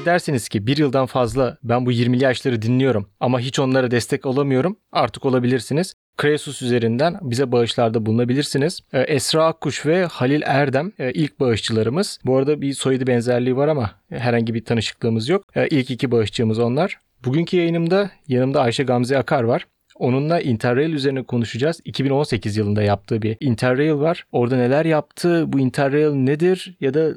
Eğer derseniz ki bir yıldan fazla ben bu 20'li yaşları dinliyorum ama hiç onlara destek olamıyorum artık olabilirsiniz. Kresus üzerinden bize bağışlarda bulunabilirsiniz. Ee, Esra Akkuş ve Halil Erdem e, ilk bağışçılarımız. Bu arada bir soyadı benzerliği var ama herhangi bir tanışıklığımız yok. Ee, İlk iki bağışçımız onlar. Bugünkü yayınımda yanımda Ayşe Gamze Akar var. Onunla Interrail üzerine konuşacağız. 2018 yılında yaptığı bir Interrail var. Orada neler yaptı, bu Interrail nedir ya da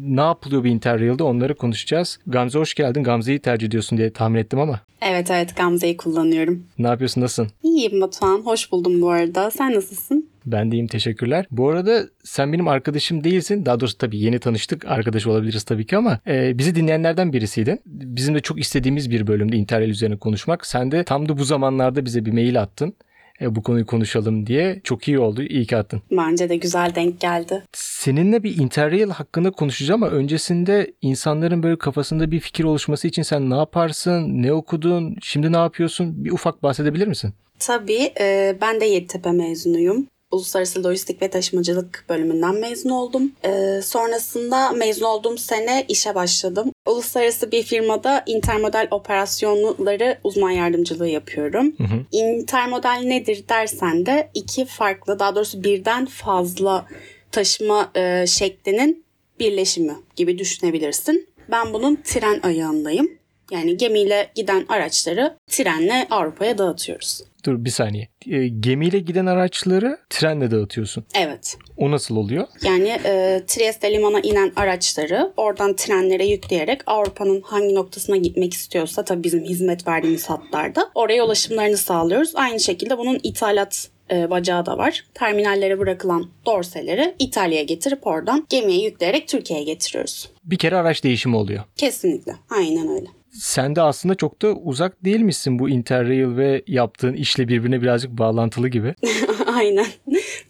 ne yapılıyor bir Interrail'de onları konuşacağız. Gamze hoş geldin. Gamze'yi tercih ediyorsun diye tahmin ettim ama. Evet evet Gamze'yi kullanıyorum. Ne yapıyorsun, nasılsın? İyiyim Batuhan. Hoş buldum bu arada. Sen nasılsın? Ben deyim teşekkürler. Bu arada sen benim arkadaşım değilsin. Daha doğrusu tabii yeni tanıştık. Arkadaş olabiliriz tabii ki ama e, bizi dinleyenlerden birisiydin. Bizim de çok istediğimiz bir bölümde Interrail üzerine konuşmak. Sen de tam da bu zamanlarda bize bir mail attın. E, bu konuyu konuşalım diye. Çok iyi oldu. İyi ki attın. Bence de güzel denk geldi. Seninle bir Interrail hakkında konuşacağım ama öncesinde insanların böyle kafasında bir fikir oluşması için sen ne yaparsın, ne okudun, şimdi ne yapıyorsun? Bir ufak bahsedebilir misin? Tabii e, ben de Yeditepe mezunuyum. Uluslararası Lojistik ve Taşımacılık bölümünden mezun oldum. Ee, sonrasında mezun olduğum sene işe başladım. Uluslararası bir firmada intermodal operasyonları uzman yardımcılığı yapıyorum. Hı hı. Intermodal nedir dersen de iki farklı daha doğrusu birden fazla taşıma e, şeklinin birleşimi gibi düşünebilirsin. Ben bunun tren ayağındayım. Yani gemiyle giden araçları trenle Avrupa'ya dağıtıyoruz. Dur bir saniye. E, gemiyle giden araçları trenle dağıtıyorsun. Evet. O nasıl oluyor? Yani e, Trieste limana inen araçları oradan trenlere yükleyerek Avrupa'nın hangi noktasına gitmek istiyorsa tabii bizim hizmet verdiğimiz hatlarda oraya ulaşımlarını sağlıyoruz. Aynı şekilde bunun ithalat e, bacağı da var. Terminallere bırakılan dorseleri İtalya'ya getirip oradan gemiye yükleyerek Türkiye'ye getiriyoruz. Bir kere araç değişimi oluyor. Kesinlikle. Aynen öyle. Sen de aslında çok da uzak değil misin bu Interrail ve yaptığın işle birbirine birazcık bağlantılı gibi. Aynen.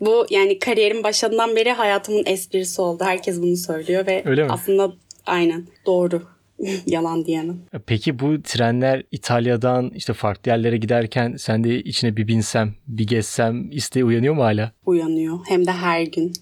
Bu yani kariyerin başından beri hayatımın esprisi oldu. Herkes bunu söylüyor ve Öyle mi? aslında aynen doğru. Yalan diyemem. Peki bu trenler İtalya'dan işte farklı yerlere giderken sen de içine bir binsem, bir gezsem isteği uyanıyor mu hala? Uyanıyor. Hem de her gün.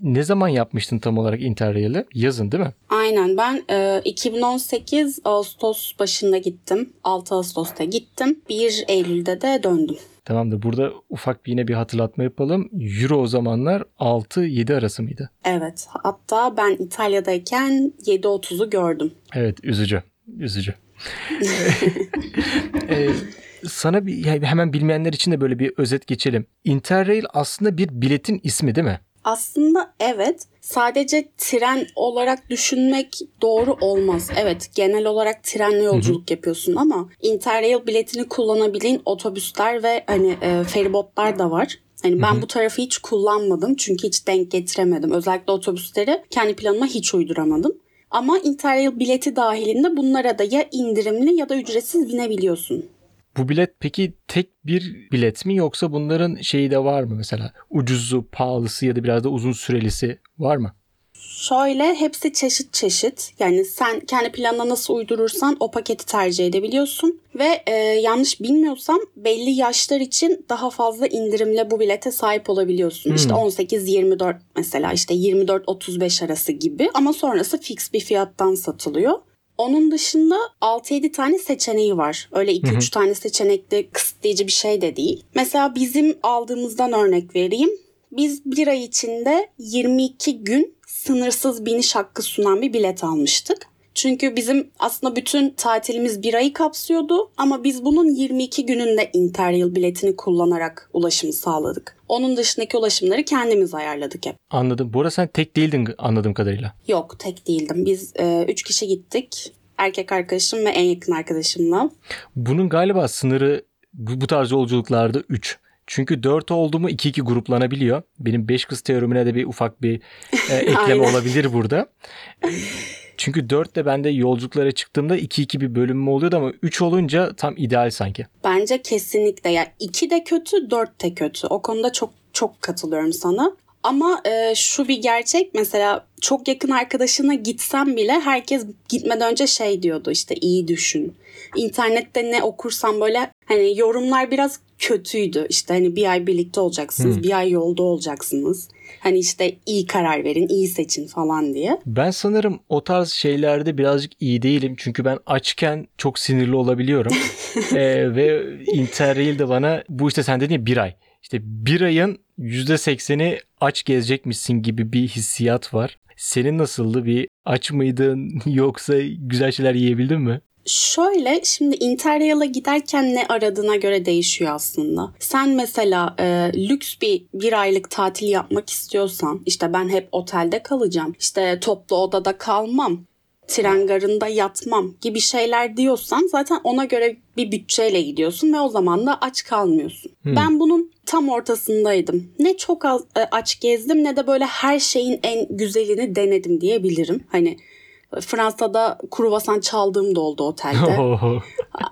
Ne zaman yapmıştın tam olarak Interrail'i? Yazın değil mi? Aynen ben e, 2018 Ağustos başında gittim. 6 Ağustos'ta gittim. 1 Eylül'de de döndüm. Tamamdır. Burada ufak bir yine bir hatırlatma yapalım. Euro o zamanlar 6-7 arası mıydı? Evet. Hatta ben İtalya'dayken 7.30'u gördüm. Evet üzücü. Üzücü. Ee, sana bir yani hemen bilmeyenler için de böyle bir özet geçelim. Interrail aslında bir biletin ismi değil mi? Aslında evet. Sadece tren olarak düşünmek doğru olmaz. Evet genel olarak trenle yolculuk yapıyorsun ama Interrail biletini kullanabildiğin otobüsler ve hani e, feribotlar da var. Hani ben bu tarafı hiç kullanmadım çünkü hiç denk getiremedim. Özellikle otobüsleri kendi planıma hiç uyduramadım. Ama Interrail bileti dahilinde bunlara da ya indirimli ya da ücretsiz binebiliyorsun. Bu bilet peki tek bir bilet mi yoksa bunların şeyi de var mı mesela? Ucuzu, pahalısı ya da biraz da uzun sürelisi var mı? Şöyle hepsi çeşit çeşit. Yani sen kendi planına nasıl uydurursan o paketi tercih edebiliyorsun. Ve e, yanlış bilmiyorsam belli yaşlar için daha fazla indirimle bu bilete sahip olabiliyorsun. İşte 18-24 mesela işte 24-35 arası gibi. Ama sonrası fix bir fiyattan satılıyor. Onun dışında 6-7 tane seçeneği var. Öyle 2-3 tane seçenekli kısıtlayıcı bir şey de değil. Mesela bizim aldığımızdan örnek vereyim. Biz bir ay içinde 22 gün sınırsız biniş hakkı sunan bir bilet almıştık. Çünkü bizim aslında bütün tatilimiz bir ayı kapsıyordu ama biz bunun 22 gününde Interrail biletini kullanarak ulaşımı sağladık. Onun dışındaki ulaşımları kendimiz ayarladık hep. Anladım. Bu arada sen tek değildin anladığım kadarıyla. Yok tek değildim. Biz 3 kişi gittik. Erkek arkadaşım ve en yakın arkadaşımla. Bunun galiba sınırı bu, bu tarz yolculuklarda 3. Çünkü 4 oldu mu 2-2 gruplanabiliyor. Benim 5 kız teoremine de bir ufak bir e, ekleme olabilir burada. Çünkü 4 de bende yolculuklara çıktığımda 2-2 bir bölünme oluyordu ama 3 olunca tam ideal sanki. Bence kesinlikle. Yani 2 de kötü, 4 de kötü. O konuda çok çok katılıyorum sana. Ama e, şu bir gerçek mesela çok yakın arkadaşına gitsem bile herkes gitmeden önce şey diyordu işte iyi düşün. İnternette ne okursam böyle hani yorumlar biraz kötüydü. İşte hani bir ay birlikte olacaksınız, Hmm. bir ay yolda olacaksınız. Hani işte iyi karar verin, iyi seçin falan diye. Ben sanırım o tarz şeylerde birazcık iyi değilim. Çünkü ben açken çok sinirli olabiliyorum. Ee, ve Interrail de bana bu işte sen dedin ya bir ay. İşte bir ayın %80'i aç gezecekmişsin gibi bir hissiyat var. Senin nasıldı? Bir aç mıydın yoksa güzel şeyler yiyebildin mi? Şöyle şimdi Interrail'a giderken ne aradığına göre değişiyor aslında. Sen mesela e, lüks bir bir aylık tatil yapmak istiyorsan işte ben hep otelde kalacağım işte toplu odada kalmam tren garında yatmam gibi şeyler diyorsan zaten ona göre bir bütçeyle gidiyorsun ve o zaman da aç kalmıyorsun. Hmm. Ben bunun tam ortasındaydım. Ne çok az e, aç gezdim ne de böyle her şeyin en güzelini denedim diyebilirim. Hani Fransa'da kruvasan çaldığım da oldu otelde.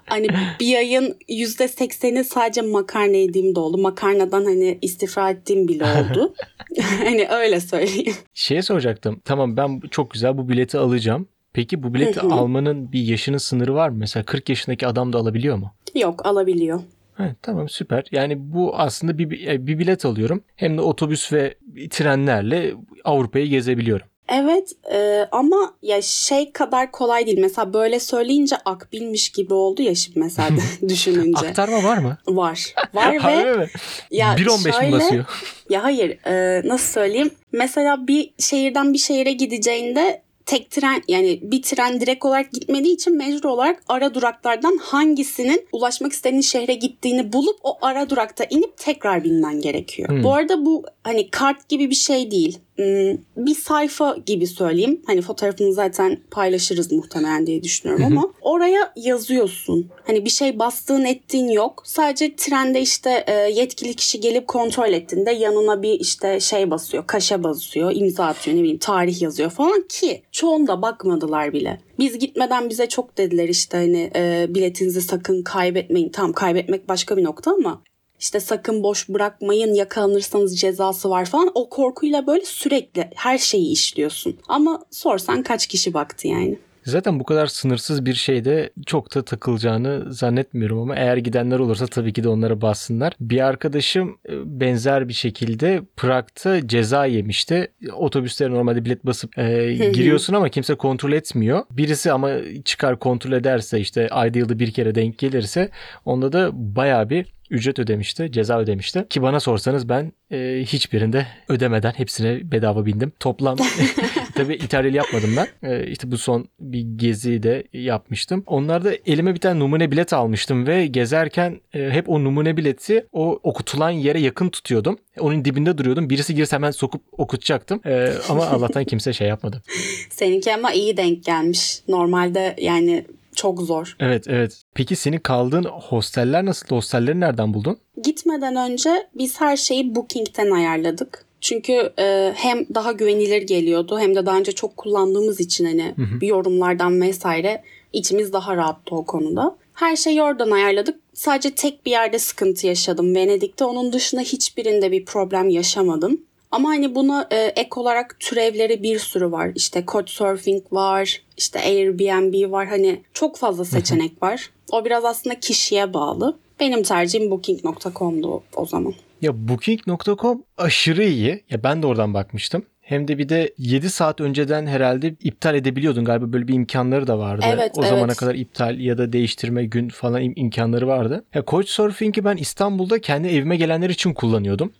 hani bir ayın yüzde sekseni sadece makarna yediğim de oldu. Makarnadan hani istifra ettiğim bile oldu. hani öyle söyleyeyim. Şeye soracaktım. Tamam ben çok güzel bu bileti alacağım. Peki bu bileti Hı hı. almanın bir yaşının sınırı var mı? Mesela 40 yaşındaki adam da alabiliyor mu? Yok alabiliyor. Evet, tamam süper. Yani bu aslında bir, bir bilet alıyorum. Hem de otobüs ve trenlerle Avrupa'yı gezebiliyorum. Evet e, ama ya şey kadar kolay değil. Mesela böyle söyleyince akbilmiş gibi oldu ya şimdi mesela düşününce. Aktarma var mı? Var. Var ve mi? ya 1.15 mi şöyle- basıyor? Ya hayır e, nasıl söyleyeyim? Mesela bir şehirden bir şehire gideceğinde tek tren yani bir tren direkt olarak gitmediği için mecbur olarak ara duraklardan hangisinin ulaşmak istediğin şehre gittiğini bulup o ara durakta inip tekrar binmen gerekiyor. Hmm. Bu arada bu hani kart gibi bir şey değil. Hmm, Bir sayfa gibi söyleyeyim. Hani fotoğrafını zaten paylaşırız muhtemelen diye düşünüyorum ama oraya yazıyorsun. Hani bir şey bastığın ettiğin yok. Sadece trende işte e, yetkili kişi gelip kontrol ettiğinde yanına bir işte şey basıyor, kaşe basıyor, imza atıyor, ne bileyim tarih yazıyor falan ki çoğunda bakmadılar bile. Biz gitmeden bize çok dediler işte hani e, biletinizi sakın kaybetmeyin. Tamam kaybetmek başka bir nokta ama işte sakın boş bırakmayın yakalanırsanız cezası var falan. O korkuyla böyle sürekli her şeyi işliyorsun. Ama sorsan kaç kişi baktı yani. Zaten bu kadar sınırsız bir şeyde çok da takılacağını zannetmiyorum ama eğer gidenler olursa tabii ki de onlara bassınlar. Bir arkadaşım e, benzer bir şekilde Prag'da ceza yemişti. Otobüslere normalde bilet basıp e, giriyorsun ama kimse kontrol etmiyor. Birisi ama çıkar kontrol ederse işte ayda yılda bir kere denk gelirse onda da bayağı bir ücret ödemişti, ceza ödemişti. Ki bana sorsanız ben e, hiçbirinde ödemeden hepsine bedava bindim. Toplam tabii İtalyalı yapmadım ben. E, işte bu son bir gezi de yapmıştım. Onlarda elime bir tane numune bilet almıştım ve gezerken e, hep o numune bileti o okutulan yere yakın tutuyordum. Onun dibinde duruyordum. Birisi girse hemen sokup okutacaktım. E, ama Allah'tan kimse şey yapmadı. Seninki ama iyi denk gelmiş. Normalde yani çok zor. Evet evet. Peki senin kaldığın hosteller nasıl? Hostelleri nereden buldun? Gitmeden önce biz her şeyi Booking'ten ayarladık. Çünkü e, hem daha güvenilir geliyordu hem de daha önce çok kullandığımız için hani yorumlardan vesaire içimiz daha rahattı o konuda. Her şeyi oradan ayarladık. Sadece tek bir yerde sıkıntı yaşadım Venedik'te. Onun dışında hiçbirinde bir problem yaşamadım. Ama hani buna e, ek olarak türevleri bir sürü var. İşte Couchsurfing var, işte Airbnb var. Hani çok fazla seçenek var. O biraz aslında kişiye bağlı. Benim tercihim booking.com'du o zaman. Ya booking.com aşırı iyi. Ya ben de oradan bakmıştım. Hem de bir de 7 saat önceden herhalde iptal edebiliyordun galiba böyle bir imkanları da vardı. Evet, o zamana evet. kadar iptal ya da değiştirme gün falan im- imkanları vardı. Ya Couchsurfing'i ben İstanbul'da kendi evime gelenler için kullanıyordum.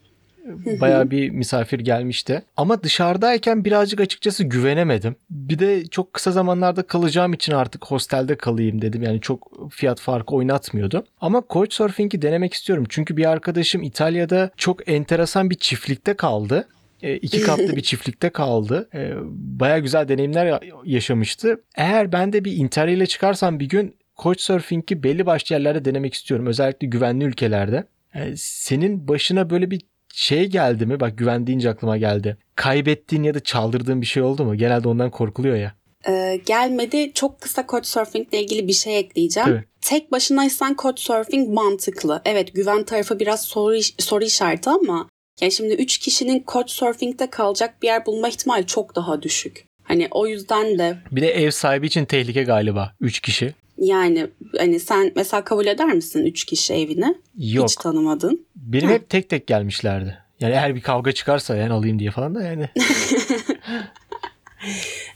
Bayağı bir misafir gelmişti. Ama dışarıdayken birazcık açıkçası güvenemedim. Bir de çok kısa zamanlarda kalacağım için artık hostelde kalayım dedim. Yani çok fiyat farkı oynatmıyordu. Ama Couchsurfing'i denemek istiyorum. Çünkü bir arkadaşım İtalya'da çok enteresan bir çiftlikte kaldı. E, iki katlı bir çiftlikte kaldı. E, Baya güzel deneyimler ya- yaşamıştı. Eğer ben de bir Interrail ile çıkarsam bir gün Couchsurfing'i belli başlı yerlerde denemek istiyorum. Özellikle güvenli ülkelerde. E, senin başına böyle bir şey geldi mi? Bak güven deyince aklıma geldi. Kaybettiğin ya da çaldırdığın bir şey oldu mu? Genelde ondan korkuluyor ya. Ee, gelmedi. Çok kısa Couchsurfing ile ilgili bir şey ekleyeceğim. Tabii. Tek başınaysan Couchsurfing mantıklı. Evet güven tarafı biraz soru, iş- soru işareti ama Yani şimdi 3 kişinin Couchsurfing'de kalacak bir yer bulma ihtimali çok daha düşük. Hani o yüzden de Bir de ev sahibi için tehlike galiba. 3 kişi. Yani hani sen mesela kabul eder misin 3 kişi evine? Yok. Hiç tanımadın. Benim hep tek tek gelmişlerdi. Yani eğer bir kavga çıkarsa yani alayım diye falan da yani.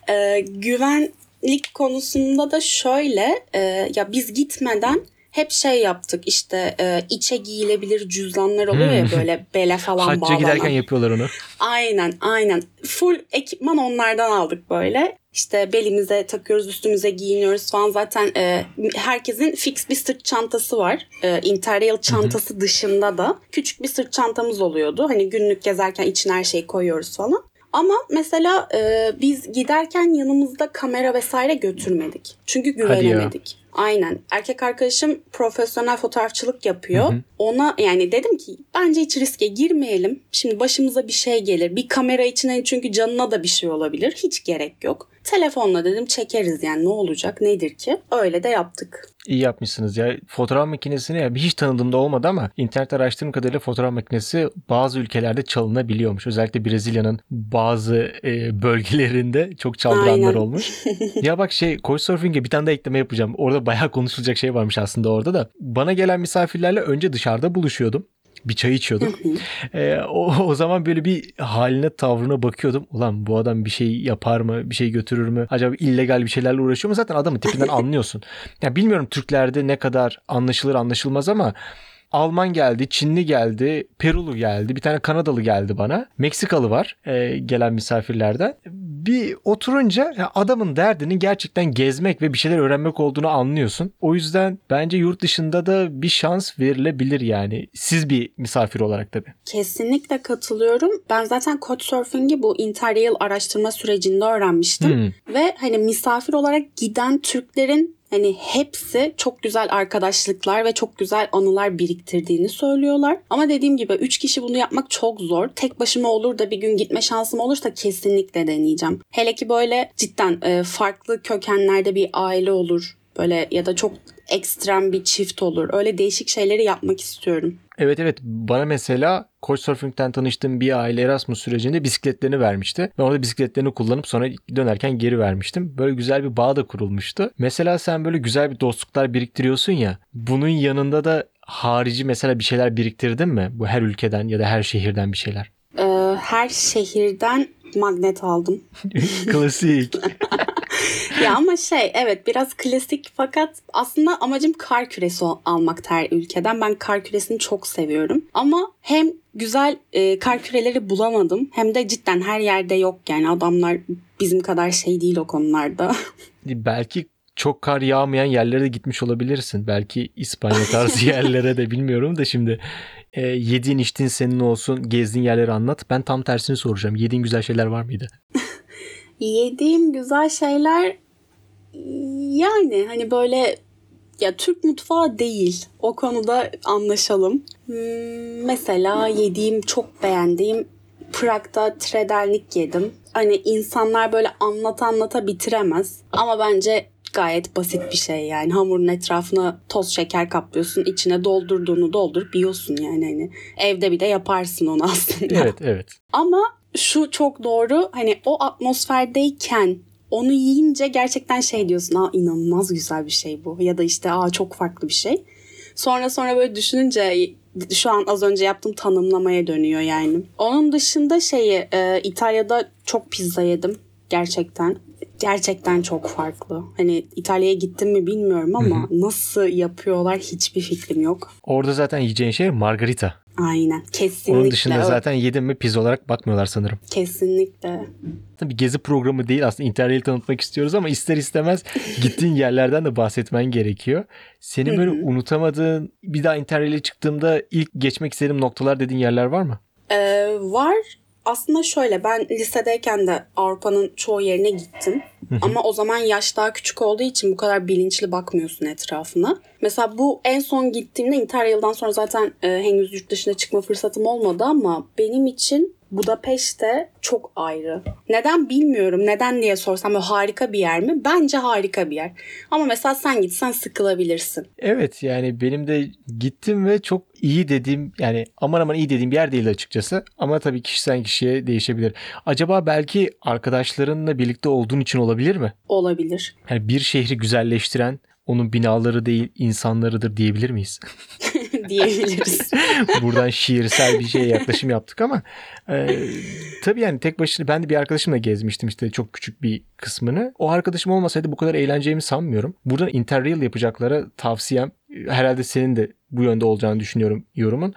Ee, güvenlik konusunda da şöyle e, ya biz gitmeden hep şey yaptık işte e, içe giyilebilir cüzdanlar oluyor ya Hmm. böyle bele falan Hacca bağlanan. giderken yapıyorlar onu. Aynen aynen. Full ekipman onlardan aldık böyle. İşte belimize takıyoruz, üstümüze giyiniyoruz falan. Zaten e, herkesin fix bir sırt çantası var. E, Interrail çantası dışında da küçük bir sırt çantamız oluyordu. Hani günlük gezerken içine her şeyi koyuyoruz falan. Ama mesela e, biz giderken yanımızda kamera vesaire götürmedik. Çünkü güvenemedik. Aynen. Erkek arkadaşım profesyonel fotoğrafçılık yapıyor. Hı hı. Ona yani dedim ki bence hiç riske girmeyelim. Şimdi başımıza bir şey gelir. Bir kamera için hani çünkü canına da bir şey olabilir. Hiç gerek yok. Telefonla dedim çekeriz yani ne olacak nedir ki? Öyle de yaptık. İyi yapmışsınız ya. Fotoğraf makinesini ya hiç tanıdığımda olmadı ama internet araştırdığım kadarıyla fotoğraf makinesi bazı ülkelerde çalınabiliyormuş. Özellikle Brezilya'nın bazı e, bölgelerinde çok çaldıranlar Aynen. olmuş. ya bak şey Couchsurfing'e bir tane de ekleme yapacağım. Orada bayağı konuşulacak şey varmış aslında orada da. Bana gelen misafirlerle önce dışarıda buluşuyordum. Bir çay içiyorduk. Ee, o, o zaman böyle bir haline tavrına bakıyordum. Ulan bu adam bir şey yapar mı? Bir şey götürür mü? Acaba illegal bir şeylerle uğraşıyor mu? Zaten adamın tipinden anlıyorsun. Ya bilmiyorum Türklerde ne kadar anlaşılır anlaşılmaz ama Alman geldi, Çinli geldi, Perulu geldi, bir tane Kanadalı geldi bana. Meksikalı var e, gelen misafirlerden. Bir oturunca adamın derdinin gerçekten gezmek ve bir şeyler öğrenmek olduğunu anlıyorsun. O yüzden bence yurt dışında da bir şans verilebilir yani. Siz bir misafir olarak tabii. Kesinlikle katılıyorum. Ben zaten Couchsurfing'i bu Interrail araştırma sürecinde öğrenmiştim. Hmm. Ve hani misafir olarak giden Türklerin hani hepsi çok güzel arkadaşlıklar ve çok güzel anılar biriktirdiğini söylüyorlar. Ama dediğim gibi 3 kişi bunu yapmak çok zor. Tek başıma olur da bir gün gitme şansım olursa kesinlikle deneyeceğim. Hele ki böyle cidden e, farklı kökenlerde bir aile olur. Böyle ya da çok ekstrem bir çift olur. Öyle değişik şeyleri yapmak istiyorum. Evet evet bana mesela Couchsurfing'den tanıştığım bir aile Erasmus sürecinde bisikletlerini vermişti. Ben orada bisikletlerini kullanıp sonra dönerken geri vermiştim. Böyle güzel bir bağ da kurulmuştu. Mesela sen böyle güzel bir dostluklar biriktiriyorsun ya. Bunun yanında da harici mesela bir şeyler biriktirdin mi? Bu her ülkeden ya da her şehirden bir şeyler. Ee, her şehirden magnet aldım. Klasik. ya ama şey evet biraz klasik fakat aslında amacım kar küresi almak her ülkeden. Ben kar küresini çok seviyorum. Ama hem güzel e, kar küreleri bulamadım hem de cidden her yerde yok yani adamlar bizim kadar şey değil o konularda. Belki çok kar yağmayan yerlere de gitmiş olabilirsin. Belki İspanya tarzı yerlere de bilmiyorum da şimdi e, yediğin içtiğin senin olsun gezdiğin yerleri anlat. Ben tam tersini soracağım. Yediğin güzel şeyler var mıydı? Yediğim güzel şeyler yani hani böyle ya Türk mutfağı değil. O konuda anlaşalım. Hmm, mesela yediğim çok beğendiğim Prag'da tredelnik yedim. Hani insanlar böyle anlat anlata bitiremez. Ama bence gayet basit bir şey yani. Hamurun etrafına toz şeker kaplıyorsun. içine doldurduğunu doldurup yiyorsun yani. Hani evde bir de yaparsın onu aslında. Evet evet. Ama şu çok doğru. Hani o atmosferdeyken onu yiyince gerçekten şey diyorsun. Aa inanılmaz güzel bir şey bu. Ya da işte aa çok farklı bir şey. Sonra sonra böyle düşününce şu an az önce yaptığım tanımlamaya dönüyor yani. Onun dışında şeyi e, İtalya'da çok pizza yedim gerçekten. Gerçekten çok farklı. Hani İtalya'ya gittim mi bilmiyorum ama nasıl yapıyorlar hiçbir fikrim yok. Orada zaten yiyeceğin şey margarita. Aynen. Kesinlikle. Onun dışında zaten yedin mi pizza olarak bakmıyorlar sanırım. Kesinlikle. Tabii gezi programı değil aslında Interrail'i tanıtmak istiyoruz ama ister istemez gittiğin yerlerden de bahsetmen gerekiyor. Senin böyle unutamadığın bir daha Interrail'e çıktığımda ilk geçmek istediğim noktalar dediğin yerler var mı? Ee, var. Aslında şöyle ben lisedeyken de Avrupa'nın çoğu yerine gittim. Ama o zaman yaş daha küçük olduğu için bu kadar bilinçli bakmıyorsun etrafına. Mesela bu en son gittiğimde Interrail'dan sonra zaten e, henüz yurt dışına çıkma fırsatım olmadı ama benim için Budapeşte çok ayrı. Neden bilmiyorum. Neden diye sorsam böyle harika bir yer mi? Bence harika bir yer. Ama mesela sen gitsen sıkılabilirsin. Evet yani benim de gittim ve çok iyi dediğim yani aman aman iyi dediğim bir yer değil açıkçası. Ama tabii kişiden kişiye değişebilir. Acaba belki arkadaşlarınla birlikte olduğun için olabilir mi? Olabilir. Yani bir şehri güzelleştiren onun binaları değil insanlarıdır diyebilir miyiz? diyebiliriz. Buradan şiirsel bir şeye yaklaşım yaptık ama e, tabii yani tek başına ben de bir arkadaşımla gezmiştim işte çok küçük bir kısmını. O arkadaşım olmasaydı bu kadar eğleneceğimi sanmıyorum. Buradan Interrail yapacaklara tavsiyem herhalde senin de bu yönde olacağını düşünüyorum yorumun.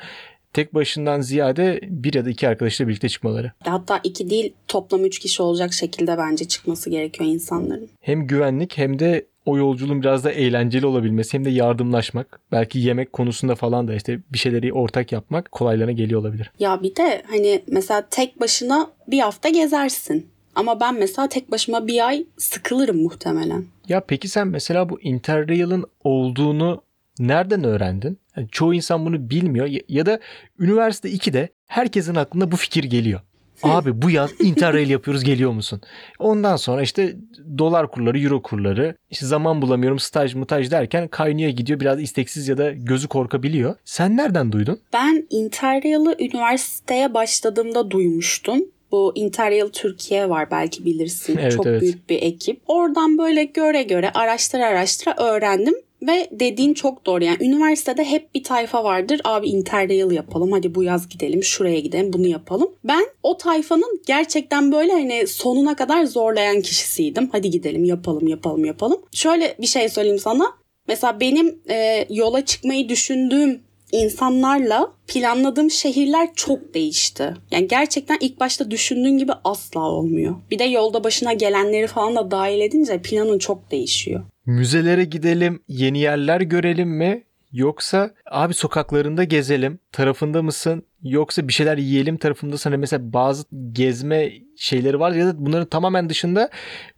Tek başından ziyade bir ya da iki arkadaşla birlikte çıkmaları. Hatta iki değil toplam üç kişi olacak şekilde bence çıkması gerekiyor insanların. Hem güvenlik hem de o yolculuğun biraz da eğlenceli olabilmesi hem de yardımlaşmak. Belki yemek konusunda falan da işte bir şeyleri ortak yapmak kolaylarına geliyor olabilir. Ya bir de hani mesela tek başına bir hafta gezersin. Ama ben mesela tek başıma bir ay sıkılırım muhtemelen. Ya peki sen mesela bu Interrail'ın olduğunu nereden öğrendin? Yani çoğu insan bunu bilmiyor ya da üniversite 2'de herkesin aklına bu fikir geliyor. Abi bu yaz Interrail yapıyoruz geliyor musun? Ondan sonra işte dolar kurları, euro kurları, işte zaman bulamıyorum staj mutaj derken kaynıyor gidiyor biraz isteksiz ya da gözü korkabiliyor. Sen nereden duydun? Ben Interrail'ı üniversiteye başladığımda duymuştum. Bu Interrail Türkiye var belki bilirsin. Evet, Çok evet. büyük bir ekip. Oradan böyle göre göre araştıra araştıra öğrendim. Ve dediğin çok doğru yani üniversitede hep bir tayfa vardır. Abi Interrail yapalım hadi bu yaz gidelim şuraya gidelim bunu yapalım. Ben o tayfanın gerçekten böyle hani sonuna kadar zorlayan kişisiydim. Hadi gidelim yapalım yapalım yapalım. Şöyle bir şey söyleyeyim sana. Mesela benim e, yola çıkmayı düşündüğüm insanlarla planladığım şehirler çok değişti. Yani gerçekten ilk başta düşündüğün gibi asla olmuyor. Bir de yolda başına gelenleri falan da dahil edince planın çok değişiyor. Müzelere gidelim, yeni yerler görelim mi? Yoksa abi sokaklarında gezelim tarafında mısın? Yoksa bir şeyler yiyelim tarafındasın. Hani mesela bazı gezme şeyleri var ya da bunların tamamen dışında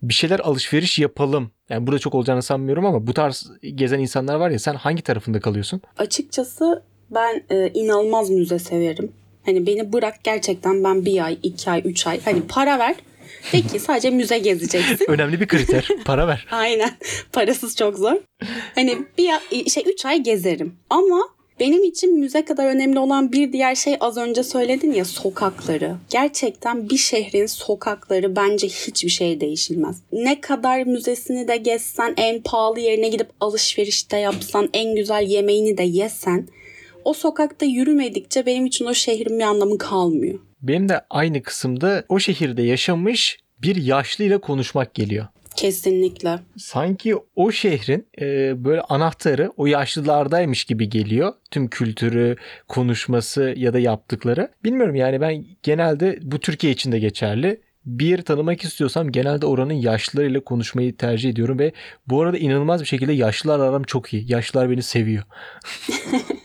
bir şeyler alışveriş yapalım. Yani burada çok olacağını sanmıyorum ama bu tarz gezen insanlar var ya sen hangi tarafında kalıyorsun? Açıkçası ben e, inanılmaz müze severim. Hani beni bırak gerçekten ben bir ay, iki ay, üç ay hani para ver. De ki sadece müze gezeceksin. Önemli bir kriter. Para ver. Aynen. Parasız çok zor. Hani bir şey 3 ay gezerim. Ama benim için müze kadar önemli olan bir diğer şey az önce söyledin ya sokakları. Gerçekten bir şehrin sokakları bence hiçbir şey değişilmez. Ne kadar müzesini de gezsen, en pahalı yerine gidip alışveriş de yapsan, en güzel yemeğini de yesen o sokakta yürümedikçe benim için o şehrin bir anlamı kalmıyor. Benim de aynı kısımda o şehirde yaşamış bir yaşlıyla konuşmak geliyor. Kesinlikle. sanki o şehrin e, böyle anahtarı o yaşlılardaymış gibi geliyor. Tüm kültürü, konuşması ya da yaptıkları. Bilmiyorum yani ben genelde bu Türkiye için de geçerli. Bir yeri tanımak istiyorsam genelde oranın yaşlılarıyla konuşmayı tercih ediyorum ve bu arada inanılmaz bir şekilde yaşlılar aram çok iyi. Yaşlılar beni seviyor.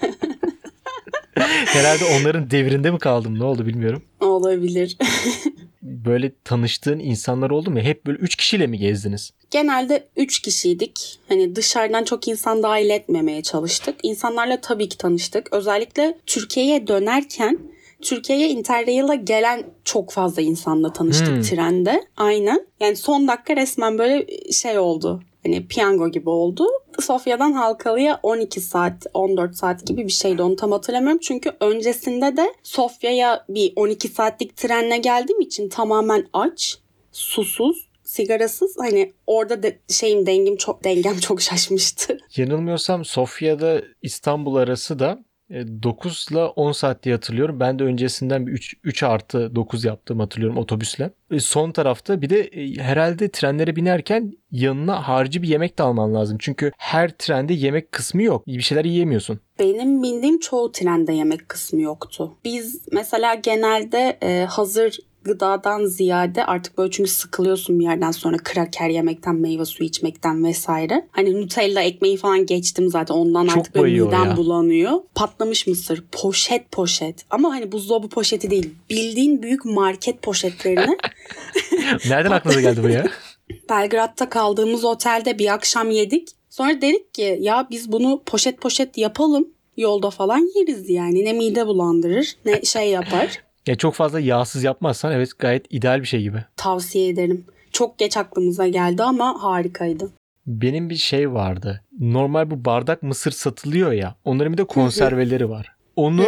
Herhalde onların devrinde mi kaldım ne oldu bilmiyorum. Olabilir. Böyle tanıştığın insanlar oldu mu? Hep böyle üç kişiyle mi gezdiniz? Genelde 3 kişiydik. Hani dışarıdan çok insan dahil etmemeye çalıştık. İnsanlarla tabii ki tanıştık. Özellikle Türkiye'ye dönerken Türkiye'ye Interrail'a gelen çok fazla insanla tanıştık Hmm. trende. Aynen. Yani son dakika resmen böyle şey oldu. Hani piyango gibi oldu. Sofya'dan Halkalı'ya 12 saat, 14 saat gibi bir şeydi. Onu tam hatırlamıyorum. Çünkü öncesinde de Sofya'ya bir 12 saatlik trenle geldiğim için tamamen aç, susuz, sigarasız. Hani orada da şeyim dengim çok dengem çok şaşmıştı. Yanılmıyorsam Sofya'da İstanbul arası da 9 ile 10 saat diye hatırlıyorum. Ben de öncesinden bir 3, 3 artı 9 yaptım hatırlıyorum otobüsle. E, Son tarafta bir de e, herhalde trenlere binerken yanına harcı bir yemek de alman lazım. Çünkü her trende yemek kısmı yok. Bir şeyler yiyemiyorsun. Benim bildiğim çoğu trende yemek kısmı yoktu. Biz mesela genelde e, hazır gıdadan ziyade artık böyle çünkü sıkılıyorsun bir yerden sonra kraker yemekten, meyve suyu içmekten vesaire. Hani Nutella ekmeği falan geçtim zaten ondan Çok artık böyle midem ya. bulanıyor. Patlamış mısır, poşet poşet. Ama hani buzdolabı poşeti değil. Bildiğin büyük market poşetlerini Nereden aklınıza geldi bu ya? Belgrad'da kaldığımız otelde bir akşam yedik. Sonra dedik ki ya biz bunu poşet poşet yapalım. Yolda falan yeriz yani. Ne mide bulandırır ne şey yapar. Ya çok fazla yağsız yapmazsan evet gayet ideal bir şey gibi. Tavsiye ederim. Çok geç aklımıza geldi ama harikaydı. Benim bir şey vardı. Normal bu bardak mısır satılıyor ya. Onların bir de konserveleri var. Onu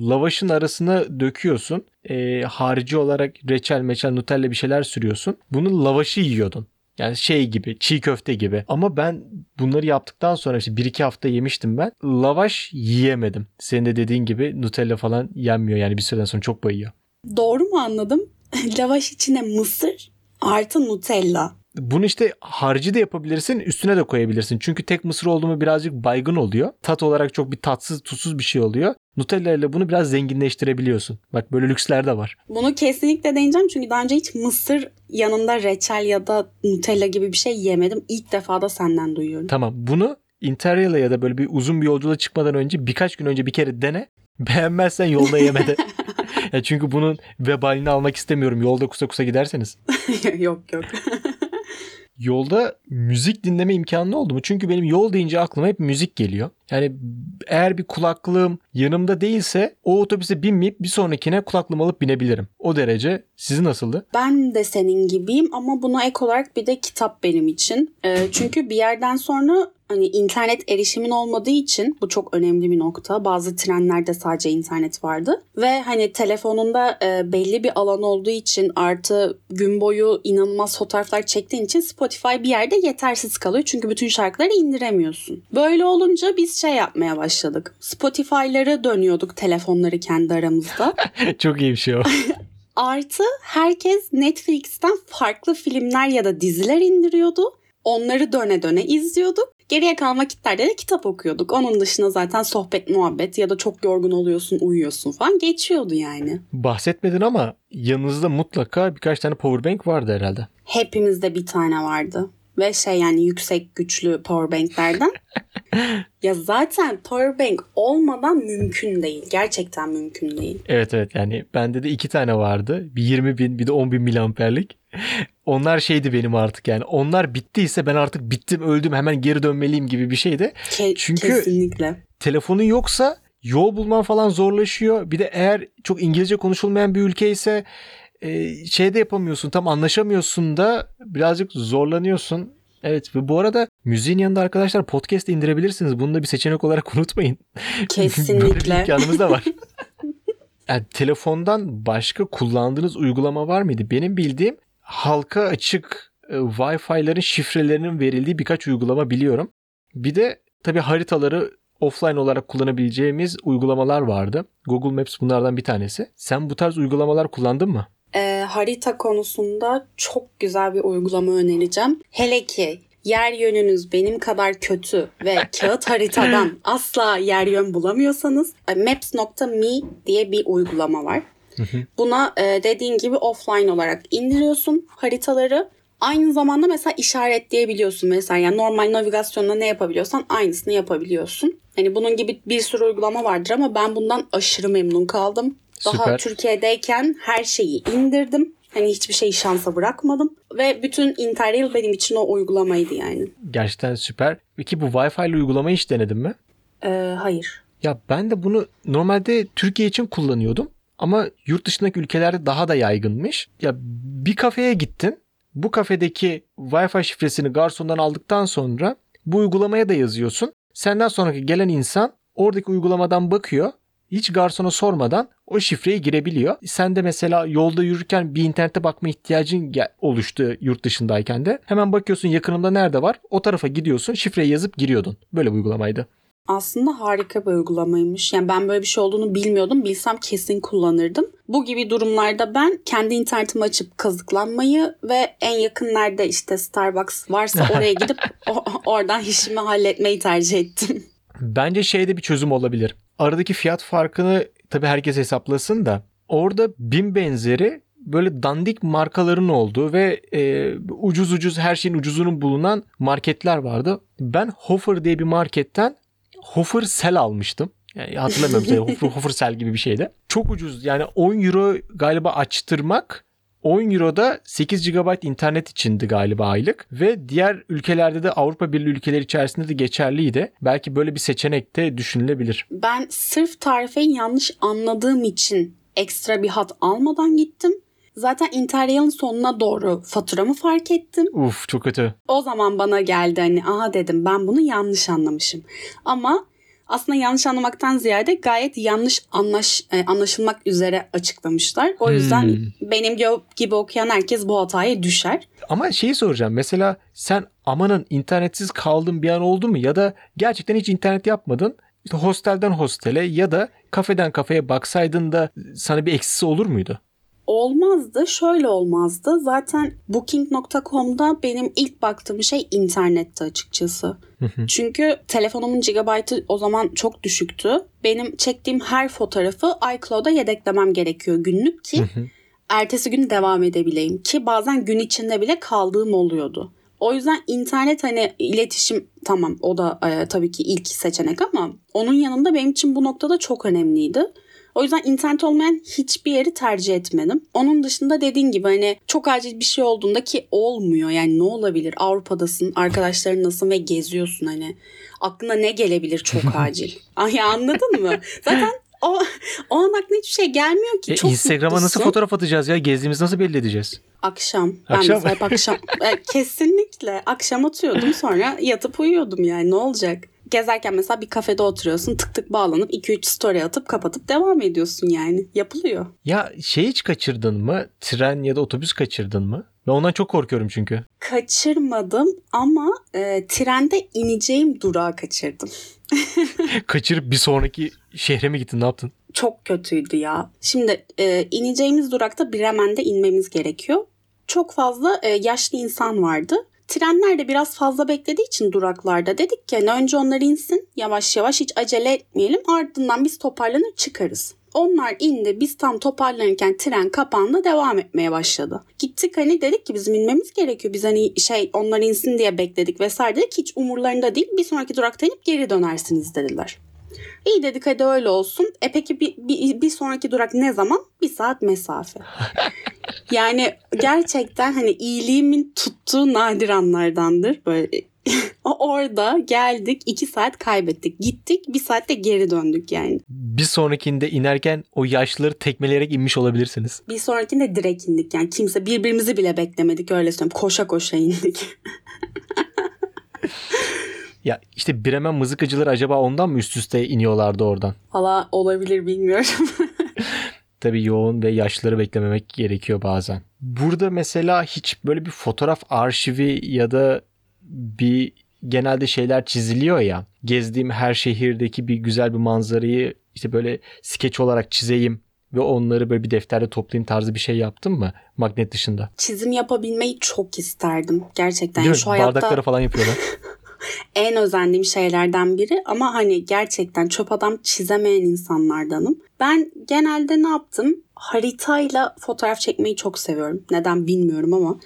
lavaşın arasına döküyorsun. Ee, harici olarak reçel, meçel, nutella bir şeyler sürüyorsun. Bunu lavaşı yiyordun. Yani şey gibi, çiğ köfte gibi. Ama ben bunları yaptıktan sonra işte 1-2 hafta yemiştim ben. Lavaş yiyemedim. Senin de dediğin gibi Nutella falan yenmiyor yani bir süreden sonra çok bayıyor. Doğru mu anladım? Lavaş içine mısır artı Nutella. Bunu işte harcı da yapabilirsin, üstüne de koyabilirsin. Çünkü tek mısır oldu mu birazcık baygın oluyor. Tat olarak çok bir tatsız, tuzsuz bir şey oluyor. Nutella ile bunu biraz zenginleştirebiliyorsun. Bak böyle lüksler de var. Bunu kesinlikle deneyeceğim çünkü daha önce hiç mısır yanında reçel ya da Nutella gibi bir şey yemedim. İlk defa da senden duyuyorum. Tamam bunu Interrail'e ya da böyle bir uzun bir yolculuğa çıkmadan önce birkaç gün önce bir kere dene. Beğenmezsen yolda yemede. ya çünkü bunun vebalini almak istemiyorum yolda kusa kusa giderseniz. yok yok. Yolda müzik dinleme imkanı oldu mu? Çünkü benim yol deyince aklıma hep müzik geliyor. Yani eğer bir kulaklığım yanımda değilse o otobüse binmeyip bir sonrakine kulaklığımı alıp binebilirim. O derece. Sizin nasıldı? Ben de senin gibiyim ama buna ek olarak bir de kitap benim için. Ee, çünkü bir yerden sonra hani internet erişimin olmadığı için bu çok önemli bir nokta. Bazı trenlerde sadece internet vardı ve hani telefonunda e, belli bir alan olduğu için artı gün boyu inanılmaz fotoğraflar çektiğin için Spotify bir yerde yetersiz kalıyor. Çünkü bütün şarkıları indiremiyorsun. Böyle olunca biz şey yapmaya başladık. Spotify'ları dönüyorduk telefonları kendi aramızda. Çok iyi bir şey o. Artı herkes Netflix'ten farklı filmler ya da diziler indiriyordu. Onları döne döne izliyorduk. Geriye kalan vakitlerde de kitap okuyorduk. Onun dışında zaten sohbet muhabbet ya da çok yorgun oluyorsun uyuyorsun falan geçiyordu yani. Bahsetmedin ama yanınızda mutlaka birkaç tane powerbank vardı herhalde. Hepimizde bir tane vardı. Ve şey yani yüksek güçlü powerbanklerden. ya zaten powerbank olmadan mümkün değil. Gerçekten mümkün değil. Evet evet yani bende de iki tane vardı. Bir 20 bin bir de 10 bin miliamperlik. Onlar şeydi benim artık yani. Onlar bittiyse ben artık bittim öldüm hemen geri dönmeliyim gibi bir şeydi. Ke- Çünkü- Kesinlikle. Telefonun yoksa yol bulman falan zorlaşıyor. Bir de eğer çok İngilizce konuşulmayan bir ülke ise e, şey de yapamıyorsun. Tam anlaşamıyorsun da birazcık zorlanıyorsun. Evet ve bu arada müziğin yanında arkadaşlar podcast indirebilirsiniz. Bunu da bir seçenek olarak unutmayın. Böyle bir Kesinlikle. imkanımız da var. Yani telefondan başka kullandığınız uygulama var mıydı? Benim bildiğim halka açık e, Wi-Fi'ların şifrelerinin verildiği birkaç uygulama biliyorum. Bir de tabii haritaları offline olarak kullanabileceğimiz uygulamalar vardı. Google Maps bunlardan bir tanesi. Sen bu tarz uygulamalar kullandın mı? Ee, harita konusunda çok güzel bir uygulama önereceğim. Hele ki yer yönünüz benim kadar kötü ve kağıt haritadan asla yer yön bulamıyorsanız e, Maps.me diye bir uygulama var. Buna e, dediğin gibi offline olarak indiriyorsun haritaları. Aynı zamanda mesela işaretleyebiliyorsun mesela yani normal navigasyonda ne yapabiliyorsan aynısını yapabiliyorsun. Hani bunun gibi bir sürü uygulama vardır ama ben bundan aşırı memnun kaldım. Daha Süper. Türkiye'deyken her şeyi indirdim. Hani hiçbir şeyi şansa bırakmadım. Ve bütün Interrail benim için o uygulamaydı yani. Gerçekten süper. Peki bu Wi-Fi uygulamayı hiç denedin mi? Ee, hayır. Ya ben de bunu normalde Türkiye için kullanıyordum. Ama yurt dışındaki ülkelerde daha da yaygınmış. Ya bir kafeye gittin. Bu kafedeki Wi-Fi şifresini garsondan aldıktan sonra bu uygulamaya da yazıyorsun. Senden sonraki gelen insan oradaki uygulamadan bakıyor. Hiç garsona sormadan o şifreyi girebiliyor. Sen de mesela yolda yürürken bir internete bakma ihtiyacın oluştu yurt dışındayken de. Hemen bakıyorsun yakınımda nerede var. O tarafa gidiyorsun şifreyi yazıp giriyordun. Böyle bir uygulamaydı. Aslında harika bir uygulamaymış. Yani ben böyle bir şey olduğunu bilmiyordum. Bilsem kesin kullanırdım. Bu gibi durumlarda ben kendi internetimi açıp kazıklanmayı ve en yakın nerede işte Starbucks varsa oraya gidip oradan işimi halletmeyi tercih ettim. Bence şeyde bir çözüm olabilir. Aradaki fiyat farkını tabii herkes hesaplasın da orada bin benzeri böyle dandik markaların olduğu ve e, ucuz ucuz her şeyin ucuzunun bulunan marketler vardı. Ben Hofer diye bir marketten Hofer Sel almıştım. Yani hatırlamıyorum Hofer, Hofer Sel gibi bir şeydi. Çok ucuz yani 10 euro galiba açtırmak 10 Euro'da 8 GB internet içindi galiba aylık ve diğer ülkelerde de Avrupa Birliği ülkeleri içerisinde de geçerliydi. Belki böyle bir seçenek de düşünülebilir. Ben sırf tarifeyi yanlış anladığım için ekstra bir hat almadan gittim. Zaten Interrail'in sonuna doğru faturamı fark ettim. Uf çok kötü. O zaman bana geldi hani aha dedim ben bunu yanlış anlamışım. Ama aslında yanlış anlamaktan ziyade gayet yanlış anlaş, e, anlaşılmak üzere açıklamışlar. O yüzden Hmm. benim gö- gibi okuyan herkes bu hataya düşer. Ama şeyi soracağım. Mesela sen amanın internetsiz kaldın bir an oldu mu? Ya da gerçekten hiç internet yapmadın. İşte hostelden hostele ya da kafeden kafeye baksaydın da sana bir eksisi olur muydu? Olmazdı. Şöyle olmazdı. Zaten booking.com'da benim ilk baktığım şey internetti açıkçası. Çünkü telefonumun gigabaytı o zaman çok düşüktü. Benim çektiğim her fotoğrafı iCloud'a yedeklemem gerekiyor günlük ki ertesi gün devam edebileyim. Ki bazen gün içinde bile kaldığım oluyordu. O yüzden internet hani iletişim tamam o da e, tabii ki ilk seçenek ama onun yanında benim için bu noktada çok önemliydi. O yüzden internet olmayan hiçbir yeri tercih etmedim. Onun dışında dediğin gibi hani çok acil bir şey olduğunda ki olmuyor. Yani ne olabilir? Avrupa'dasın, arkadaşlarınlasın ve geziyorsun hani. Aklına ne gelebilir çok acil? Ay anladın mı? Zaten o, o an aklına hiçbir şey gelmiyor ki. E, çok Instagram'a nasıl mutlusun. fotoğraf atacağız ya? Gezdiğimizi nasıl belli edeceğiz? Akşam. Ben Akşam mı? hep akşam. E, kesinlikle. Akşam atıyordum sonra yatıp uyuyordum yani ne olacak? Gezerken mesela bir kafede oturuyorsun tık tık bağlanıp 2-3 story atıp kapatıp devam ediyorsun yani. Yapılıyor. Ya şey hiç kaçırdın mı? Tren ya da otobüs kaçırdın mı? Ben ondan çok korkuyorum çünkü. Kaçırmadım ama e, trende ineceğim durağı kaçırdım. Kaçırıp bir sonraki şehre mi gittin? Ne yaptın? Çok kötüydü ya. Şimdi e, ineceğimiz durakta Bremen'de inmemiz gerekiyor. Çok fazla e, yaşlı insan vardı. Trenler de biraz fazla beklediği için duraklarda dedik ki hani önce onlar insin yavaş yavaş hiç acele etmeyelim ardından biz toparlanır çıkarız. Onlar indi biz tam toparlanırken tren kapandı devam etmeye başladı. Gittik hani dedik ki bizim inmemiz gerekiyor. Biz hani şey onlar insin diye bekledik vesaire dedik hiç umurlarında değil. Bir sonraki durakta inip geri dönersiniz dediler. İyi dedik hadi öyle olsun. E peki bir, bir, bir sonraki durak ne zaman? Bir saat mesafe. yani gerçekten hani iyiliğimin tuttuğu nadir anlardandır. Böyle O orada geldik iki saat kaybettik. Gittik bir saatte geri döndük yani. Bir sonrakinde inerken o yaşlıları tekmeleyerek inmiş olabilirsiniz. Bir sonrakinde direkt indik yani kimse birbirimizi bile beklemedik öyle söyleyeyim. Koşa koşa indik. Ya işte Bremen mızıkacıları acaba ondan mı üst üste iniyorlardı oradan? Valla olabilir bilmiyorum. Tabii yoğun ve yaşlıları beklememek gerekiyor bazen. Burada mesela hiç böyle bir fotoğraf arşivi ya da bir genelde şeyler çiziliyor ya. Gezdiğim her şehirdeki bir güzel bir manzarayı işte böyle skeç olarak çizeyim ve onları böyle bir defterde toplayayım tarzı bir şey yaptın mı magnet dışında? Çizim yapabilmeyi çok isterdim. Gerçekten Değil mi? şu hayatta Bardakları falan yapıyorlar. en özendiğim şeylerden biri ama hani gerçekten çöp adam çizemeyen insanlardanım. Ben genelde ne yaptım? Haritayla fotoğraf çekmeyi çok seviyorum. Neden bilmiyorum ama.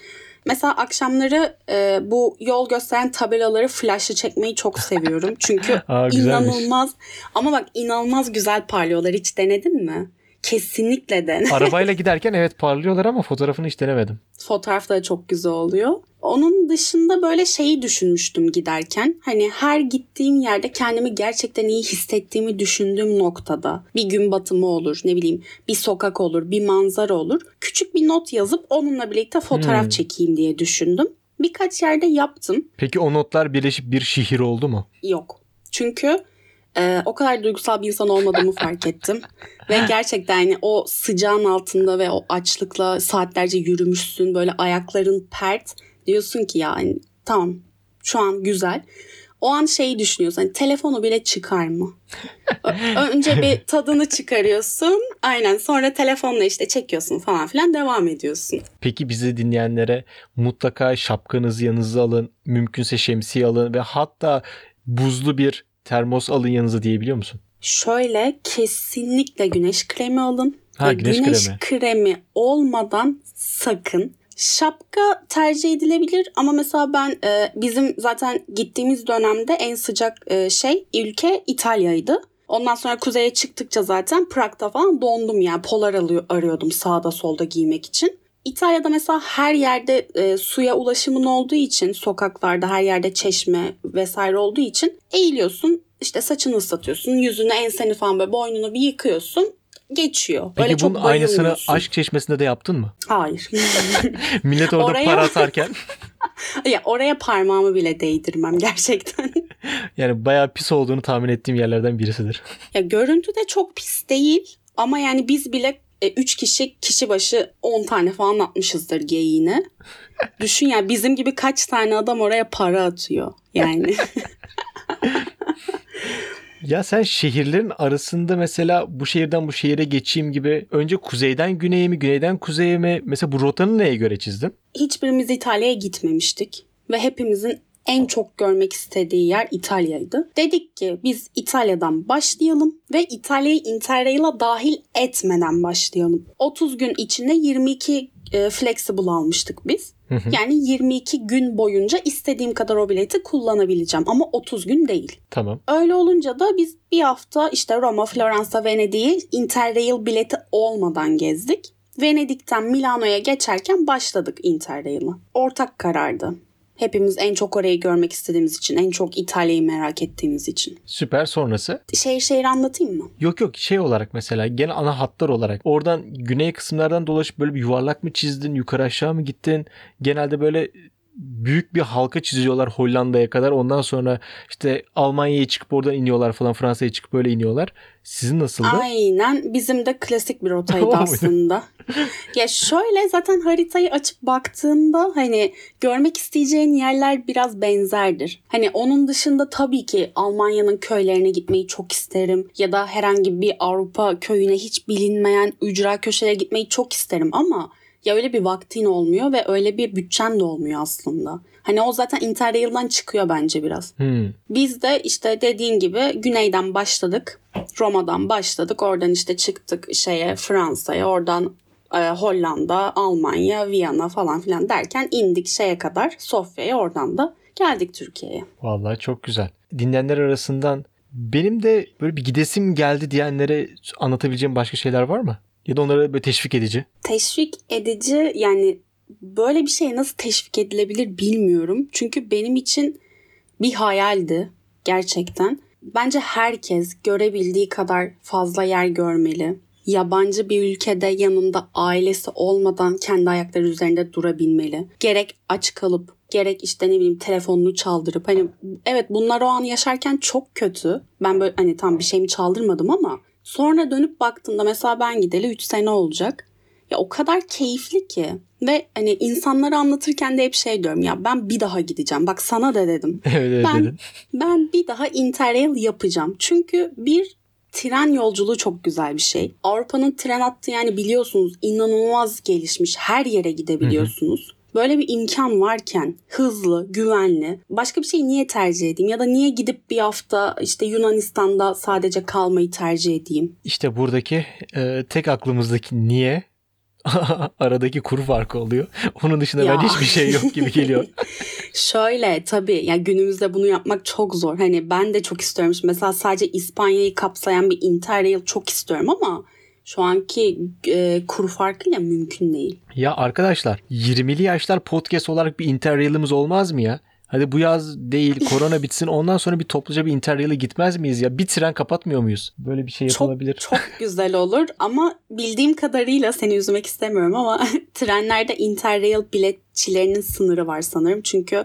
Mesela akşamları e, bu yol gösteren tabelaları flashlı çekmeyi çok seviyorum. Çünkü Aa, güzelmiş. inanılmaz ama bak inanılmaz güzel parlıyorlar. Hiç denedin mi? Kesinlikle dene. Arabayla giderken evet parlıyorlar ama fotoğrafını hiç denemedim. Fotoğraf da çok güzel oluyor. Onun dışında böyle şeyi düşünmüştüm giderken. Hani her gittiğim yerde kendimi gerçekten iyi hissettiğimi düşündüğüm noktada bir gün batımı olur, ne bileyim bir sokak olur, bir manzara olur. Küçük bir not yazıp onunla birlikte fotoğraf Hmm. çekeyim diye düşündüm. Birkaç yerde yaptım. Peki o notlar birleşip bir şehir oldu mu? Yok. Çünkü e, o kadar duygusal bir insan olmadığımı fark ettim. Ve gerçekten yani o sıcağın altında ve o açlıkla saatlerce yürümüşsün. Böyle ayakların pert. Diyorsun ki yani tamam şu an güzel. O an şeyi düşünüyorsun. Hani telefonu bile çıkar mı? Önce bir tadını çıkarıyorsun. Aynen sonra telefonla işte çekiyorsun falan filan devam ediyorsun. Peki bizi dinleyenlere mutlaka şapkanızı yanınıza alın, mümkünse şemsiye alın ve hatta buzlu bir termos alın yanınıza diyebiliyor musun? Şöyle kesinlikle güneş kremi alın. Ha, Ve güneş kremi. kremi olmadan sakın. Şapka tercih edilebilir ama mesela ben e, bizim zaten gittiğimiz dönemde en sıcak e, şey ülke İtalya'ydı. Ondan sonra kuzeye çıktıkça zaten Prag'da falan dondum yani polar alıyor, arıyordum sağda solda giymek için. İtalya'da mesela her yerde e, suya ulaşımın olduğu için sokaklarda her yerde çeşme vesaire olduğu için eğiliyorsun işte saçını ıslatıyorsun yüzünü enseni falan böyle boynunu bir yıkıyorsun geçiyor. Peki Öyle bunun çok aynısını aşk çeşmesinde de yaptın mı? Hayır. Millet orada Oraya- para atarken ya oraya parmağımı bile değdirmem gerçekten. yani bayağı pis olduğunu tahmin ettiğim yerlerden birisidir. ya görüntü de çok pis değil ama yani biz bile 3 kişi kişi başı 10 tane falan atmışızdır geyiğine. Düşün ya bizim gibi kaç tane adam oraya para atıyor. Yani Ya sen şehirlerin arasında mesela bu şehirden bu şehire geçeyim gibi önce kuzeyden güneye mi güneyden kuzeye mi mesela bu rotanı neye göre çizdin? hiçbirimiz İtalya'ya gitmemiştik ve hepimizin en çok görmek istediği yer İtalya'ydı. Dedik ki biz İtalya'dan başlayalım ve İtalya'yı Interrail'a dahil etmeden başlayalım. 30 gün içinde 22 e, flexible almıştık biz. Yani 22 gün boyunca istediğim kadar o bileti kullanabileceğim ama 30 gün değil. Tamam. Öyle olunca da biz bir hafta işte Roma, Floransa, Venedik'i Interrail bileti olmadan gezdik. Venedik'ten Milano'ya geçerken başladık Interrail'a. Ortak karardı. Hepimiz en çok orayı görmek istediğimiz için, en çok İtalya'yı merak ettiğimiz için. Süper sonrası. Şehir şehir anlatayım mı? Yok yok şey olarak mesela gene ana hatlar olarak oradan güney kısımlardan dolaşıp böyle bir yuvarlak mı çizdin yukarı aşağı mı gittin genelde böyle büyük bir halka çiziyorlar Hollanda'ya kadar ondan sonra işte Almanya'ya çıkıp oradan iniyorlar falan Fransa'ya çıkıp böyle iniyorlar. Sizin nasıldı? Aynen bizim de klasik bir rotaydı aslında. ya şöyle zaten haritayı açıp baktığında hani görmek isteyeceğin yerler biraz benzerdir. Hani onun dışında tabii ki Almanya'nın köylerine gitmeyi çok isterim ya da herhangi bir Avrupa köyüne hiç bilinmeyen ücra köşelere gitmeyi çok isterim ama ya öyle bir vaktin olmuyor ve öyle bir bütçen de olmuyor aslında. Hani o zaten Interrail'dan çıkıyor bence biraz. Hmm. Biz de işte dediğin gibi güneyden başladık. Roma'dan başladık. Oradan işte çıktık şeye Fransa'ya. Oradan e, Hollanda, Almanya, Viyana falan filan derken indik şeye kadar Sofya'ya. Oradan da geldik Türkiye'ye. Vallahi çok güzel. Dinleyenler arasından benim de böyle bir gidesim geldi diyenlere anlatabileceğim başka şeyler var mı? Ya da onlara böyle teşvik edici. Teşvik edici yani böyle bir şey nasıl teşvik edilebilir bilmiyorum. Çünkü benim için bir hayaldi gerçekten. Bence herkes görebildiği kadar fazla yer görmeli. Yabancı bir ülkede yanında ailesi olmadan kendi ayakları üzerinde durabilmeli. Gerek aç kalıp gerek işte ne bileyim telefonunu çaldırıp hani evet bunlar o an yaşarken çok kötü. Ben böyle hani tam bir şeyimi çaldırmadım ama sonra dönüp baktığımda mesela ben gideli 3 sene olacak. Ya o kadar keyifli ki ve hani insanlara anlatırken de hep şey diyorum ya ben bir daha gideceğim. Bak sana da dedim. evet evet Ben-. Ben bir daha Interrail yapacağım. Çünkü bir tren yolculuğu çok güzel bir şey. Avrupa'nın tren hattı yani biliyorsunuz inanılmaz gelişmiş. Her yere gidebiliyorsunuz. Böyle bir imkan varken hızlı, güvenli başka bir şeyi niye tercih edeyim? Ya da niye gidip bir hafta işte Yunanistan'da sadece kalmayı tercih edeyim? İşte buradaki e, tek aklımızdaki niye aradaki kuru farkı oluyor. Onun dışında Ya. bence hiçbir şey yok gibi geliyor. Şöyle tabii yani günümüzde bunu yapmak çok zor. Hani ben de çok istiyorum. Mesela sadece İspanya'yı kapsayan bir Interrail çok istiyorum ama şu anki e, kuru farkıyla mümkün değil. ya arkadaşlar 20'li yaşlar podcast olarak bir interrail'imiz olmaz mı ya? Hadi bu yaz değil korona bitsin ondan sonra bir topluca bir interrail'e gitmez miyiz ya? Bir tren kapatmıyor muyuz? Böyle bir şey Çok yapılabilir. çok güzel olur ama bildiğim kadarıyla seni üzmek istemiyorum ama trenlerde Interrail biletçilerinin sınırı var sanırım. Çünkü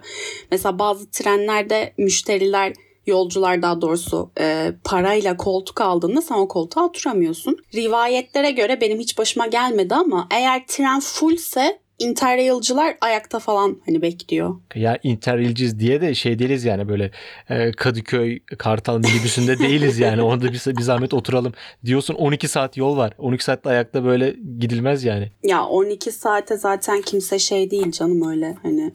mesela bazı trenlerde müşteriler yolcular daha doğrusu e, parayla koltuk aldığında sen o koltuğa oturamıyorsun. Rivayetlere göre benim hiç başıma gelmedi ama eğer tren fullse Interrail'cılar ayakta falan hani bekliyor. Ya interrailciz diye de şey değiliz yani böyle e, Kadıköy Kartal minibüsünde değiliz yani. Orada bir, bir zahmet oturalım. Diyorsun 12 saat yol var. 12 saatte ayakta böyle gidilmez yani. Ya 12 saate zaten kimse şey değil canım öyle hani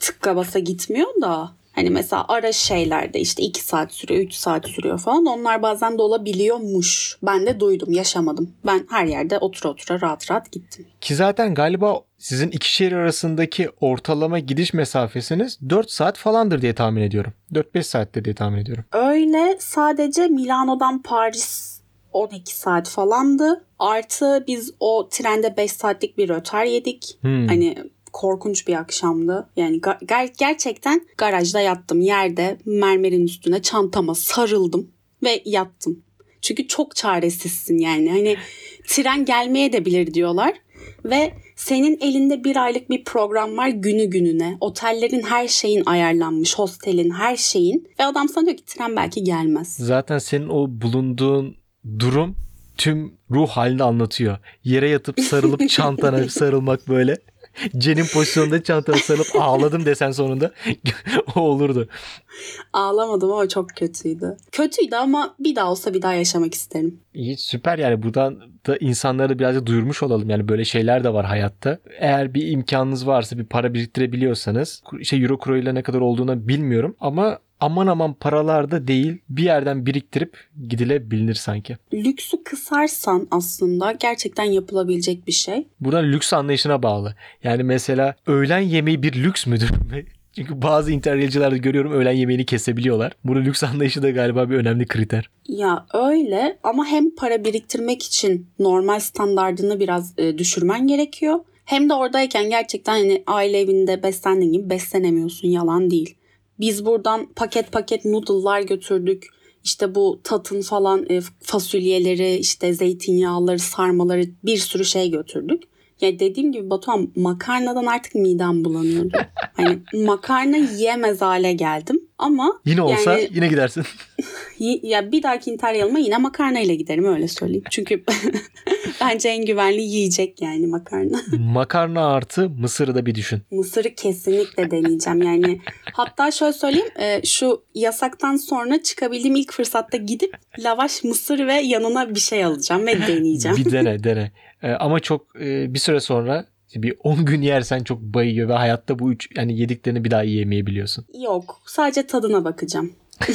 tıkka basa gitmiyor da hani mesela ara şeylerde işte 2 saat sürüyor 3 saat sürüyor falan onlar bazen de olabiliyormuş. Ben de duydum yaşamadım. Ben her yerde otura otura rahat rahat gittim. Ki zaten galiba sizin iki şehir arasındaki ortalama gidiş mesafesiniz 4 saat falandır diye tahmin ediyorum. 4-5 saattir diye tahmin ediyorum. Öyle sadece Milano'dan Paris 12 saat falandı. Artı biz o trende 5 saatlik bir rötar yedik. Hmm. Hani korkunç bir akşamdı. Yani ger- gerçekten garajda yattım. Yerde mermerin üstüne çantama sarıldım ve yattım. Çünkü çok çaresizsin yani. Hani tren gelmeye de bilir diyorlar. Ve senin elinde bir aylık bir program var günü gününe. Otellerin her şeyin ayarlanmış, hostelin her şeyin. Ve adam sana diyor ki tren belki gelmez. Zaten senin o bulunduğun durum tüm ruh halini anlatıyor. Yere yatıp sarılıp çantana sarılmak böyle. Cenin pozisyonunda çantana sarılıp ağladım desen sonunda o olurdu. Ağlamadım ama çok kötüydü. Kötüydü ama bir daha olsa bir daha yaşamak isterim. İyi süper yani buradan da insanlara da birazcık duyurmuş olalım. Yani böyle şeyler de var hayatta. Eğer bir imkanınız varsa bir para biriktirebiliyorsanız şey euro kuru ile ne kadar olduğunu bilmiyorum ama aman aman paralar da değil bir yerden biriktirip gidilebilir sanki. Lüksü kısarsan aslında gerçekten yapılabilecek bir şey. Burada lüks anlayışına bağlı. Yani mesela öğlen yemeği bir lüks müdür? Çünkü bazı interrailcilerde görüyorum öğlen yemeğini kesebiliyorlar. Burada lüks anlayışı da galiba bir önemli kriter. Ya öyle ama hem para biriktirmek için normal standardını biraz e, düşürmen gerekiyor. Hem de oradayken gerçekten hani aile evinde beslendiğin gibi beslenemiyorsun yalan değil. Biz buradan paket paket noodle'lar götürdük. İşte bu tatın falan e, fasulyeleri, işte zeytinyağları, sarmaları bir sürü şey götürdük. Ya dediğim gibi Batuhan makarnadan artık midem bulanıyordu. hani makarna yiyemez hale geldim ama Yine olsa yani- yine gidersin. Ya bir dahaki interyalıma yine makarna ile giderim öyle söyleyeyim. Çünkü bence en güvenli yiyecek yani makarna. Makarna artı mısırı da bir düşün. Mısırı kesinlikle deneyeceğim yani. Hatta şöyle söyleyeyim e, şu yasaktan sonra çıkabildiğim ilk fırsatta gidip lavaş mısır ve yanına bir şey alacağım ve deneyeceğim. Bir dene dene. Ee, ama çok e, bir süre sonra bir 10 gün yersen çok bayıyor ve hayatta bu üç yani yediklerini bir daha yiyemeyebiliyorsun. Yok sadece tadına bakacağım.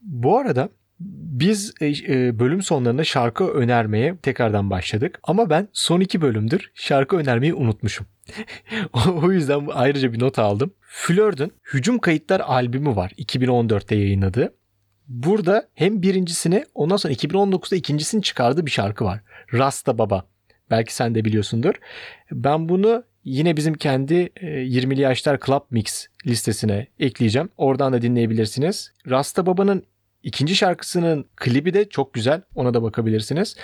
Bu arada biz e, e, bölüm sonlarında şarkı önermeye tekrardan başladık. Ama ben son iki bölümdür şarkı önermeyi unutmuşum. O- yüzden ayrıca bir not aldım. Flör'ün Hücum Kayıtlar albümü var 2014'te yayınladığı. Burada hem birincisini ondan sonra 2019'da ikincisini çıkardığı bir şarkı var. Rasta Baba. Belki sen de biliyorsundur. Ben bunu yine bizim kendi e, 20'li yaşlar Club Mix listesine ekleyeceğim. Oradan da dinleyebilirsiniz. Rasta Baba'nın ikinci şarkısının klibi de çok güzel. Ona da bakabilirsiniz.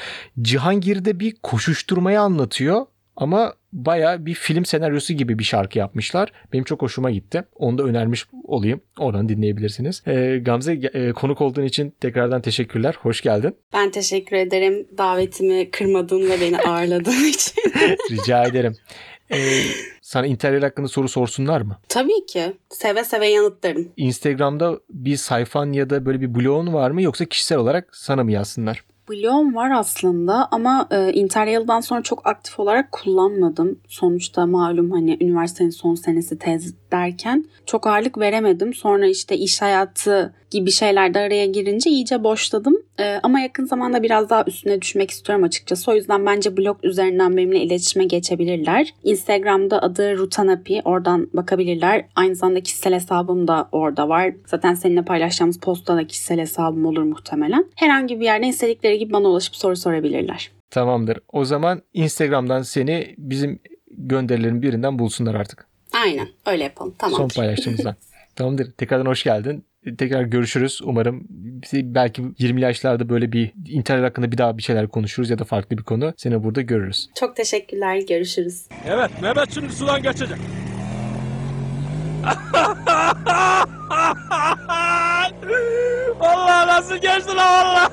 Cihangir'de bir koşuşturmayı anlatıyor. Ama baya bir film senaryosu gibi bir şarkı yapmışlar. Benim çok hoşuma gitti. Onu da önermiş olayım. Oradan dinleyebilirsiniz. Ee, Gamze e, konuk olduğun için tekrardan teşekkürler. Hoş geldin. Ben teşekkür ederim davetimi kırmadığın ve beni ağırladığın için. Rica ederim. Ee, sana internet hakkında soru sorsunlar mı? Tabii ki seve seve yanıtlarım. Instagram'da bir sayfan ya da böyle bir blogun var mı yoksa kişisel olarak sana mı yazsınlar? Blogum var aslında ama e, Interyal'dan sonra çok aktif olarak kullanmadım. Sonuçta malum hani üniversitenin son senesi tez derken çok ağırlık veremedim. Sonra işte iş hayatı gibi şeyler de araya girince iyice boşladım. E, ama yakın zamanda biraz daha üstüne düşmek istiyorum açıkçası. O yüzden bence blog üzerinden benimle iletişime geçebilirler. Instagram'da adı Rutanapi. Oradan bakabilirler. Aynı zamanda kişisel hesabım da orada var. Zaten seninle paylaşacağımız posta da kişisel hesabım olur muhtemelen. Herhangi bir yerden istedikleri gibi bana ulaşıp soru sorabilirler. Tamamdır. O zaman Instagram'dan seni bizim gönderilerin birinden bulsunlar artık. Aynen öyle yapalım. Tamam. Son paylaştığımızdan. Tamamdır. Tekrardan hoş geldin. Tekrar görüşürüz. Umarım belki 20 yaşlarda böyle bir internet hakkında bir daha bir şeyler konuşuruz ya da farklı bir konu. Seni burada görürüz. Çok teşekkürler. Görüşürüz. Evet Mehmet şimdi sudan geçecek. Vallahi nasıl geçti lan valla.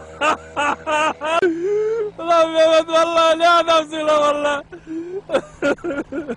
Ulan Mehmet vallahi ne adamsın lan valla.